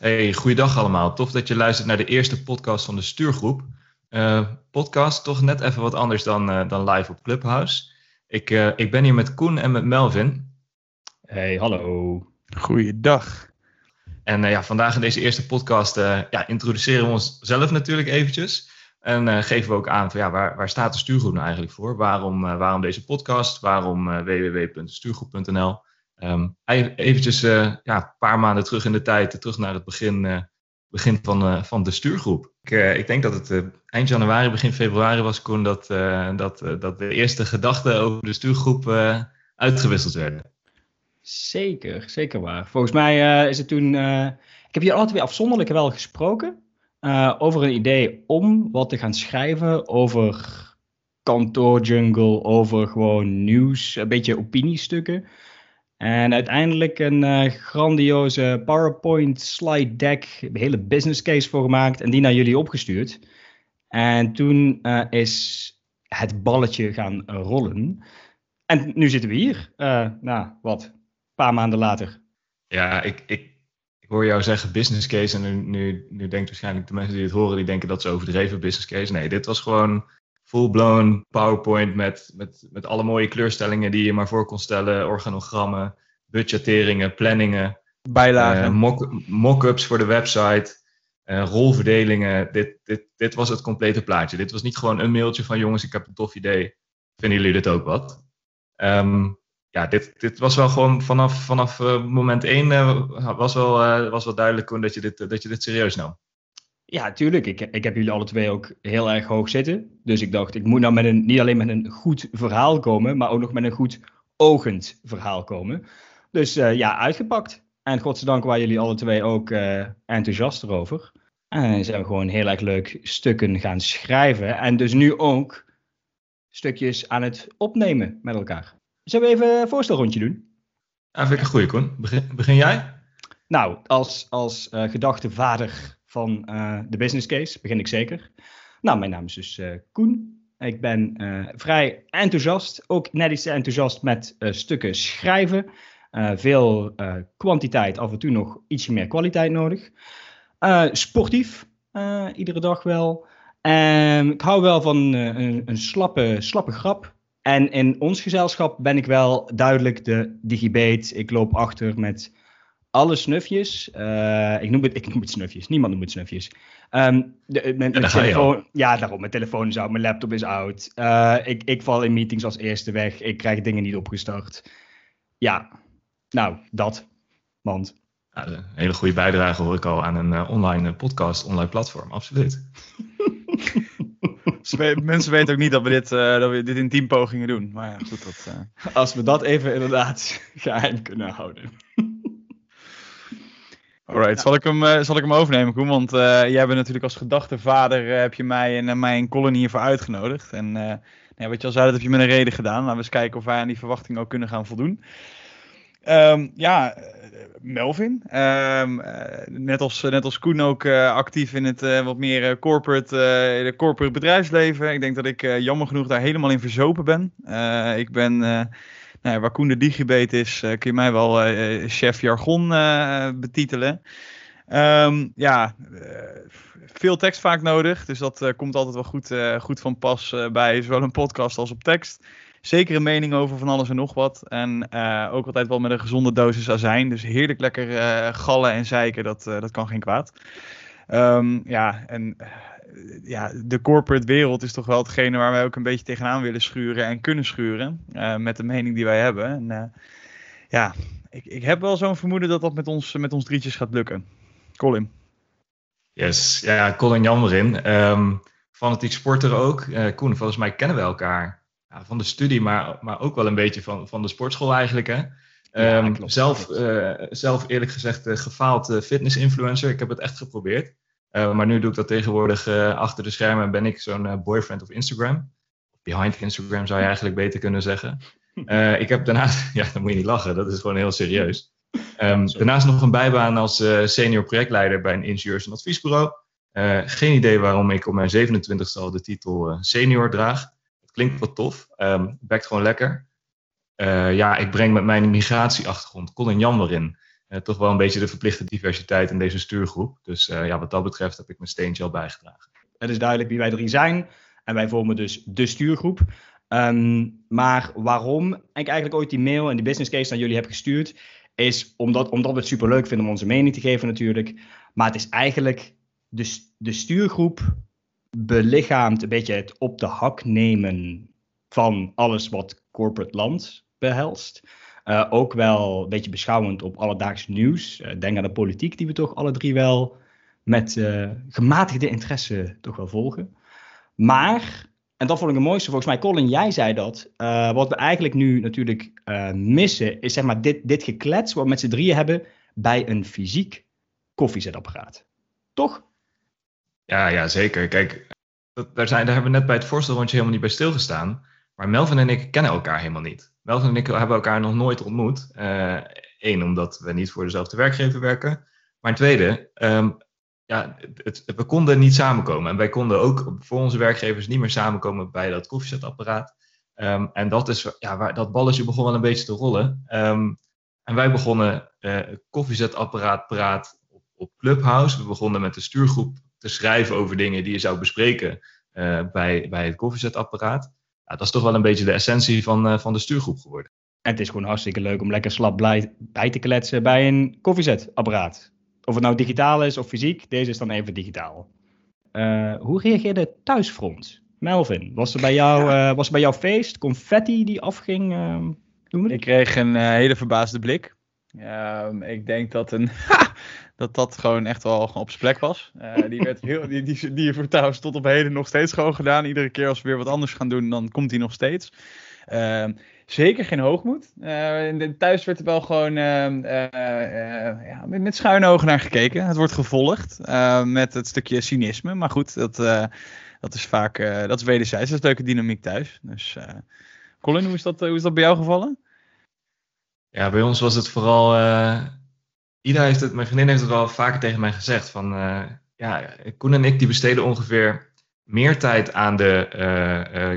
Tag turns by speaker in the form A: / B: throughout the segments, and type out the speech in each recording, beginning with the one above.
A: Hey, goeiedag allemaal. Tof dat je luistert naar de eerste podcast van de Stuurgroep. Uh, podcast toch net even wat anders dan, uh, dan live op Clubhouse. Ik, uh, ik ben hier met Koen en met Melvin.
B: Hey, hallo.
C: Goeiedag.
A: En ja, vandaag in deze eerste podcast ja, introduceren we onszelf natuurlijk eventjes. En geven we ook aan van ja, waar, waar staat de Stuurgroep nou eigenlijk voor? Waarom, waarom deze podcast? Waarom www.stuurgroep.nl? Um, eventjes uh, ja, een paar maanden terug in de tijd, terug naar het begin, uh, begin van, van de stuurgroep. Ik, ik denk dat het eind januari, begin februari was, Koen, dat, dat, dat de eerste gedachten over de stuurgroep uitgewisseld werden.
B: Zeker, zeker waar. Volgens mij is het toen. ik heb hier altijd weer afzonderlijk wel gesproken over een idee om wat te gaan schrijven over kantoorjungle, over gewoon nieuws, een beetje opiniestukken. En uiteindelijk een uh, grandioze PowerPoint slide deck, een hele business case voor gemaakt en die naar jullie opgestuurd. En toen uh, is het balletje gaan rollen. En nu zitten we hier, uh, nou wat, een paar maanden later.
A: Ja, ik, ik, hoor jou zeggen business case en nu, nu, nu denkt waarschijnlijk de mensen die het horen, die denken dat ze overdreven business case. Nee, dit was gewoon full-blown PowerPoint met, met, met alle mooie kleurstellingen die je maar voor kon stellen, organogrammen, budgetteringen, planningen,
C: bijlagen,
A: uh, mock-ups voor de website, uh, rolverdelingen. Dit, dit, dit was het complete plaatje. Dit was niet gewoon een mailtje van jongens, ik heb een tof idee. Vinden jullie dit ook wat? Um, ja, dit, dit was wel gewoon vanaf, vanaf uh, moment één was, wel, was wel duidelijk dat je dit, dat je dit serieus nam.
B: Ja, tuurlijk. Ik, ik heb jullie alle twee ook heel erg hoog zitten. Dus ik dacht, ik moet nou met een, niet alleen met een goed verhaal komen, maar ook nog met een goed ogend verhaal komen. Dus uh, ja, uitgepakt. En godzijdank waren jullie alle twee ook uh, enthousiast erover. En zijn we gewoon heel erg leuk stukken gaan schrijven. En dus nu ook stukjes aan het opnemen met elkaar. Zullen we even een voorstelrondje doen?
A: Ja, vind ik een goede, Koen. Begin, begin jij?
B: Nou, als, als uh, gedachte vader van uh, de business case begin ik zeker. Nou, mijn naam is dus uh, Koen. Ik ben uh, vrij enthousiast, ook net iets enthousiast met stukken schrijven. veel kwantiteit, af en toe nog ietsje meer kwaliteit nodig. sportief, iedere dag wel. Um, ik hou wel van een, een slappe, slappe grap. En in ons gezelschap ben ik wel duidelijk de digibate. Ik loop achter met alle snufjes. Uh, ik, noem het, ik noem het snufjes. Niemand noemt het snufjes. Um, de, mijn, mijn telefoon, ja, daarom. Mijn telefoon is oud. Mijn laptop is oud. Uh, ik, ik val in meetings als eerste weg. Ik krijg dingen niet opgestart. Ja, nou, dat. Want.
A: Ja, een hele goede bijdrage hoor ik al aan een uh, online podcast, online platform. Absoluut.
C: Mensen weten ook niet dat we dit, dat we dit in teampogingen doen. Maar ja, goed. Dat,
B: Als we dat even inderdaad geheim kunnen houden.
C: Alright, zal, ik hem, uh, zal ik hem overnemen, Koen? Want uh, jij bent natuurlijk als gedachtevader, uh, heb je mij en mij en Colin hiervoor uitgenodigd. En ja, wat je al zei, dat heb je met een reden gedaan. Laten we eens kijken of wij aan die verwachting ook kunnen gaan voldoen. Um, ja, Melvin. Um, net, als, net als Koen ook actief in het wat meer corporate, de corporate bedrijfsleven. Ik denk dat ik jammer genoeg daar helemaal in verzopen ben. ik ben nou, de digibate is, uh, kun je mij wel uh, chef jargon uh, betitelen. Um, ja, veel tekst vaak nodig. Dus dat komt altijd wel goed, goed van pas bij zowel een podcast als op tekst. Zeker een mening over van alles en nog wat. En ook altijd wel met een gezonde dosis azijn. Dus heerlijk lekker gallen en zeiken, dat, dat kan geen kwaad. Um, ja, en ja, de corporate wereld is toch wel hetgene waar wij ook een beetje tegenaan willen schuren en kunnen schuren. Uh, met de mening die wij hebben. En uh, ja, ik, ik heb wel zo'n vermoeden dat dat met ons, met ons drietjes gaat lukken. Colin.
A: Yes, ja, Colin Jammerin. Um, ehm, fanatiek sporter ook. Uh, Koen, volgens mij kennen we elkaar ja, van de studie, maar, maar ook wel een beetje van, van de sportschool eigenlijk. Hè? Ja, um, zelf, zelf eerlijk gezegd gefaald fitness-influencer. Ik heb het echt geprobeerd. Uh, maar nu doe ik dat tegenwoordig uh, achter de schermen. Ben ik zo'n uh, boyfriend of Instagram. Behind Instagram zou je eigenlijk beter kunnen zeggen. ik heb daarnaast, ja, dan moet je niet lachen, dat is gewoon heel serieus. Um, daarnaast nog een bijbaan als senior projectleider bij een ingenieurs- en adviesbureau. geen idee waarom ik op mijn 27 e al de titel senior draag. Het klinkt wat tof, um, bekt gewoon lekker. ja, ik breng met mijn migratieachtergrond Colin Jan erin. Toch wel een beetje de verplichte diversiteit in deze stuurgroep. Dus ja, wat dat betreft heb ik mijn steentje al bijgedragen.
B: Het is duidelijk wie wij drie zijn. En wij vormen dus de stuurgroep. Ehm, maar waarom ik eigenlijk ooit die mail en die business case naar jullie heb gestuurd, is omdat, omdat we het superleuk vinden om onze mening te geven natuurlijk. Maar het is eigenlijk de, de stuurgroep belichaamt een beetje het op de hak nemen van alles wat corporate land behelst. Uh, ook wel een beetje beschouwend op alledaags nieuws. Uh, denk aan de politiek, die we toch alle drie wel met uh, gematigde interesse toch wel volgen. Maar, en dat vond ik het mooiste, volgens mij, Colin, jij zei dat. wat we eigenlijk nu natuurlijk missen, is zeg maar dit, dit geklets wat we met z'n drieën hebben bij een fysiek koffiezetapparaat. Toch?
A: Ja, ja zeker. Kijk, daar, zijn, daar hebben we net bij het voorstelrondje helemaal niet bij stilgestaan. Maar Melvin en ik kennen elkaar helemaal niet. Melvin en ik hebben elkaar nog nooit ontmoet. Eén, uh, omdat we niet voor dezelfde werkgever werken. Maar tweede, um, ja, het, we konden niet samenkomen. En wij konden ook voor onze werkgevers niet meer samenkomen bij dat koffiezetapparaat. Um, en dat, is, ja, waar, dat balletje begon wel een beetje te rollen. Um, en wij begonnen uh, koffiezetapparaat praat op, op Clubhouse. We begonnen met de stuurgroep te schrijven over dingen die je zou bespreken uh, bij, bij het koffiezetapparaat. Ja, dat is toch wel een beetje de essentie van, uh, van de stuurgroep geworden.
B: En het is gewoon hartstikke leuk om lekker slap blij, bij te kletsen bij een koffiezetapparaat. Of het nou digitaal is of fysiek, deze is dan even digitaal. Uh, hoe reageerde thuisfront? Melvin, was er bij jou, ja. was er bij jouw feest confetti die afging?
C: Ik kreeg een hele verbaasde blik. Um, ik denk dat, een, dat dat gewoon echt wel op zijn plek was. Uh, die, werd heel, die, die, die heeft trouwens tot op heden nog steeds gewoon gedaan. Iedere keer als we weer wat anders gaan doen, dan komt hij nog steeds. Uh, zeker geen hoogmoed. Uh, thuis werd er wel gewoon ja, met, met schuine ogen naar gekeken. Het wordt gevolgd met het stukje cynisme. Maar goed, dat, dat is vaak dat is wederzijds. Dat is leuke dynamiek thuis. Dus Colin, hoe is, dat, hoe is dat bij jou gevallen?
A: Ja, bij ons was het vooral. Uh, Ida heeft het, mijn vriendin heeft het wel vaker tegen mij gezegd. Van uh, ja, Koen en ik die besteden ongeveer meer tijd aan de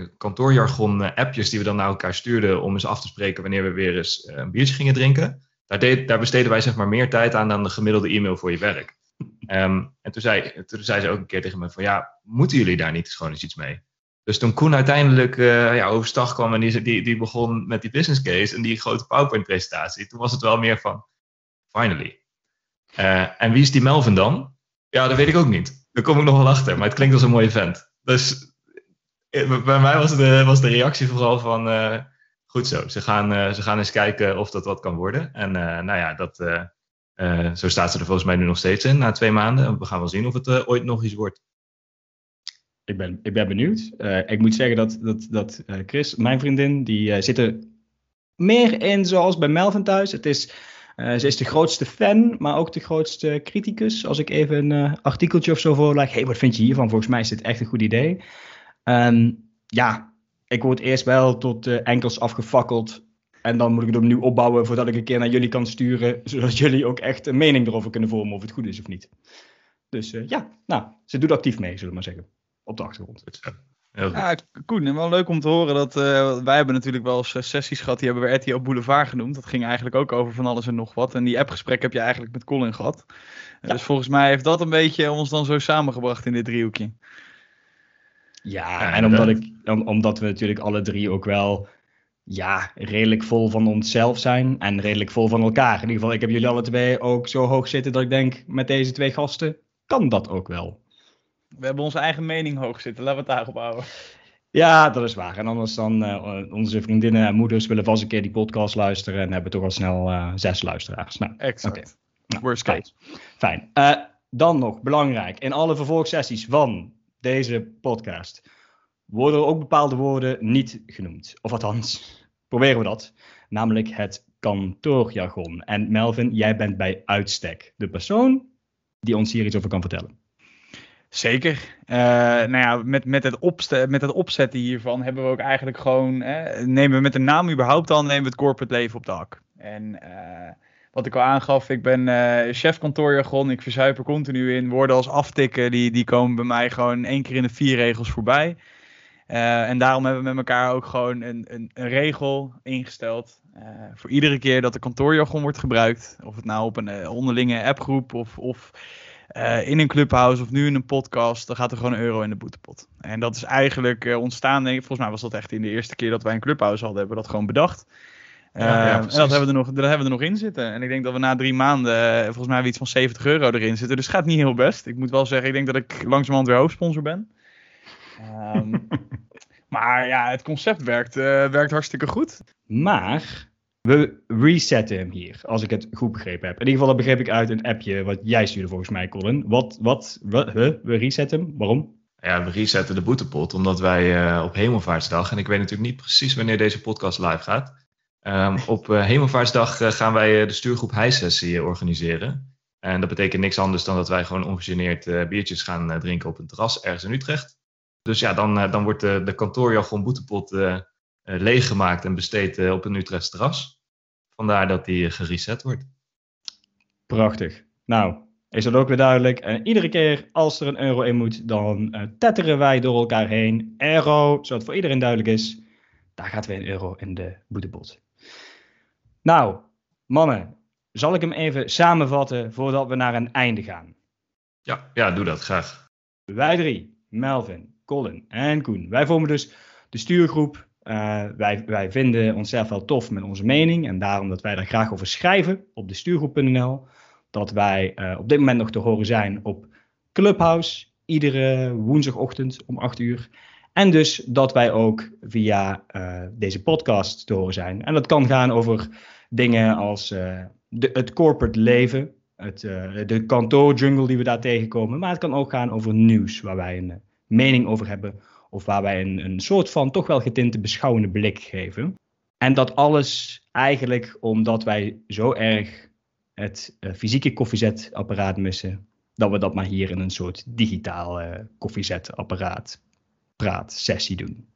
A: uh, kantoorjargon appjes die we dan naar elkaar stuurden om eens af te spreken wanneer we weer eens een biertje gingen drinken. Daar, deed, daar besteden wij zeg maar meer tijd aan dan de gemiddelde e-mail voor je werk. Um, en toen zei, toen zei ze ook een keer tegen me van ja, moeten jullie daar niet gewoon eens iets mee? Dus toen Koen uiteindelijk uh, ja, overstag kwam en die, die, die begon met die business case en die grote PowerPoint-presentatie, toen was het wel meer van, finally. Uh, en wie is die Melvin dan? Ja, dat weet ik ook niet. Daar kom ik nog wel achter, maar het klinkt als een mooie vent. Dus eh, bij mij was de, was de reactie vooral van, goed zo, ze gaan, ze gaan eens kijken of dat wat kan worden. En nou ja, dat, zo staat ze er volgens mij nu nog steeds in, na twee maanden. We gaan wel zien of het ooit nog iets wordt
B: ik ben, ik ben benieuwd. Uh, ik moet zeggen dat, dat, dat uh, Chris, mijn vriendin, die uh, zit er meer in zoals bij Melvin thuis. Het is, ze is de grootste fan, maar ook de grootste criticus. Als ik even een artikeltje of zo voorleg, hey, wat vind je hiervan? Volgens mij is dit echt een goed idee. Um, ja, ik word eerst wel tot enkels afgefakkeld. En dan moet ik het opnieuw opbouwen voordat ik een keer naar jullie kan sturen. Zodat jullie ook echt een mening erover kunnen vormen of het goed is of niet. Dus ja, nou, ze doet actief mee, zullen we maar zeggen op de achtergrond.
C: Ja, Koen, en wel leuk om te horen dat uh, wij hebben natuurlijk wel eens sessies gehad, die hebben we RTL Boulevard genoemd. Dat ging eigenlijk ook over van alles en nog wat. En die appgesprek heb je eigenlijk met Colin gehad. Ja. Dus volgens mij heeft dat een beetje ons dan zo samengebracht in dit driehoekje.
B: Ja, en omdat, ik, omdat we natuurlijk alle drie ook wel ja, redelijk vol van onszelf zijn en redelijk vol van elkaar. In ieder geval, ik heb jullie alle twee ook zo hoog zitten dat ik denk, met deze twee gasten kan dat ook wel.
C: We hebben onze eigen mening hoog zitten. Laten we het daarop houden.
B: Ja, dat is waar. En anders dan uh, onze vriendinnen en moeders willen vast een keer die podcast luisteren en hebben toch al snel uh, zes luisteraars. Nou,
C: exact. Okay.
B: Nou, Worst case. Fijn. Uh, dan nog belangrijk. In alle vervolgsessies van deze podcast worden er ook bepaalde woorden niet genoemd. Of althans, proberen we dat. Namelijk het kantoorjargon. En Melvin, jij bent bij uitstek de persoon die ons hier iets over kan vertellen.
C: Zeker. Uh, nou ja, met, met, het opste met het opzetten hiervan hebben we ook eigenlijk gewoon, nemen we met de naam überhaupt al, nemen we het corporate leven op de hak. En uh, wat ik al aangaf, ik ben uh, chef kantoorjargon, ik verzuip er continu in. Woorden als aftikken, die, die komen bij mij gewoon één keer in de vier regels voorbij. en daarom hebben we met elkaar ook gewoon een, een, een regel ingesteld. voor iedere keer dat de kantoorjargon wordt gebruikt, of het nou op een onderlinge appgroep of, of in een clubhouse of nu in een podcast, dan gaat er gewoon een euro in de boetepot. En dat is eigenlijk ontstaan, volgens mij was dat echt in de eerste keer dat wij een clubhouse hadden, hebben we dat gewoon bedacht. Ja, en dat hebben, we er nog, dat hebben we er nog in zitten. En ik denk dat we na drie maanden, volgens mij, iets van 70 euro erin zitten. Dus het gaat niet heel best. Ik moet wel zeggen, ik denk dat ik langzamerhand weer hoofdsponsor ben. Ehm, maar ja, het concept werkt, uh, werkt hartstikke goed.
B: Maar we resetten hem hier, als ik het goed begrepen heb. In ieder geval, dat begreep ik uit een appje wat jij stuurde volgens mij, Colin. Wat, wat, we, we resetten hem, waarom?
A: Ja, we resetten de boetepot, omdat wij uh, op Hemelvaartsdag, en ik weet natuurlijk niet precies wanneer deze podcast live gaat, um, op uh, Hemelvaartsdag gaan wij de stuurgroep High-sessie organiseren. En dat betekent niks anders dan dat wij gewoon ongegeneerd biertjes gaan drinken op een terras ergens in Utrecht. Dus ja, dan, eh, dan wordt de, de kantoorjargon boetepot leeggemaakt en besteed op een Utrechts terras. Vandaar dat die gereset wordt.
B: Prachtig. Nou, is dat ook weer duidelijk. En iedere keer als er een euro in moet, dan uh, tetteren wij door elkaar heen. Euro, zodat het voor iedereen duidelijk is. Daar gaat weer een euro in de boetepot. Nou, mannen, zal ik hem even samenvatten voordat we naar een einde gaan?
A: Ja, ja doe dat graag.
B: Wij drie, Melvin, Colin en Koen. Wij vormen dus de stuurgroep. Uh, wij, wij vinden onszelf wel tof met onze mening en daarom dat wij daar graag over schrijven op de stuurgroep.nl. Dat wij uh, op dit moment nog te horen zijn op Clubhouse, iedere woensdagochtend om 8 uur. En dus dat wij ook via uh, deze podcast te horen zijn. En dat kan gaan over dingen als de, het corporate leven, het, de kantoorjungle die we daar tegenkomen. Maar het kan ook gaan over nieuws, waar wij een mening over hebben. Of waar wij een, een soort van toch wel getinte beschouwende blik geven. En dat alles eigenlijk omdat wij zo erg het uh, fysieke koffiezetapparaat missen. Dat we dat maar hier in een soort digitaal uh, koffiezetapparaat praat sessie doen.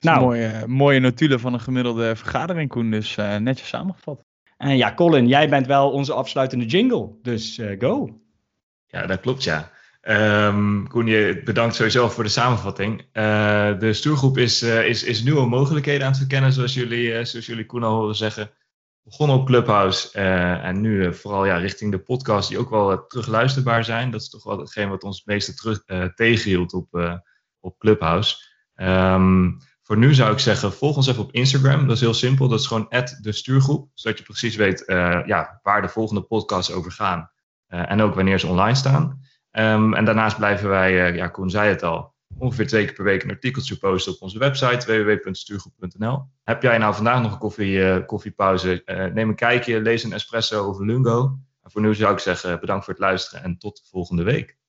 C: Nou, mooie, mooie notulen van een gemiddelde vergadering, Koen. Dus uh, netjes samengevat.
B: En ja, Colin, jij bent wel onze afsluitende jingle. Dus go.
A: Ja, dat klopt, ja. Um, Koen, je bedankt sowieso voor de samenvatting. Uh, de stuurgroep is, uh, is, is nieuwe mogelijkheden aan het verkennen, zoals jullie, uh, zoals jullie Koen al horen zeggen. Begonnen op Clubhouse en nu vooral ja, richting de podcast die ook wel terugluisterbaar zijn. Dat is toch wel hetgeen wat ons het meeste terug, tegenhield op, op Clubhouse. Um, voor nu zou ik zeggen, volg ons even op Instagram. Dat is heel simpel. Dat is gewoon de stuurgroep. Zodat je precies weet ja, waar de volgende podcasts over gaan. en ook wanneer ze online staan. Um, en daarnaast blijven wij, uh, ja, Koen zei het al, ongeveer twee keer per week een artikeltje posten op onze website www.stuurgroep.nl. Heb jij nou vandaag nog een koffie, uh, koffiepauze? Uh, neem een kijkje, lees een espresso of een lungo. En voor nu zou ik zeggen bedankt voor het luisteren en tot volgende week.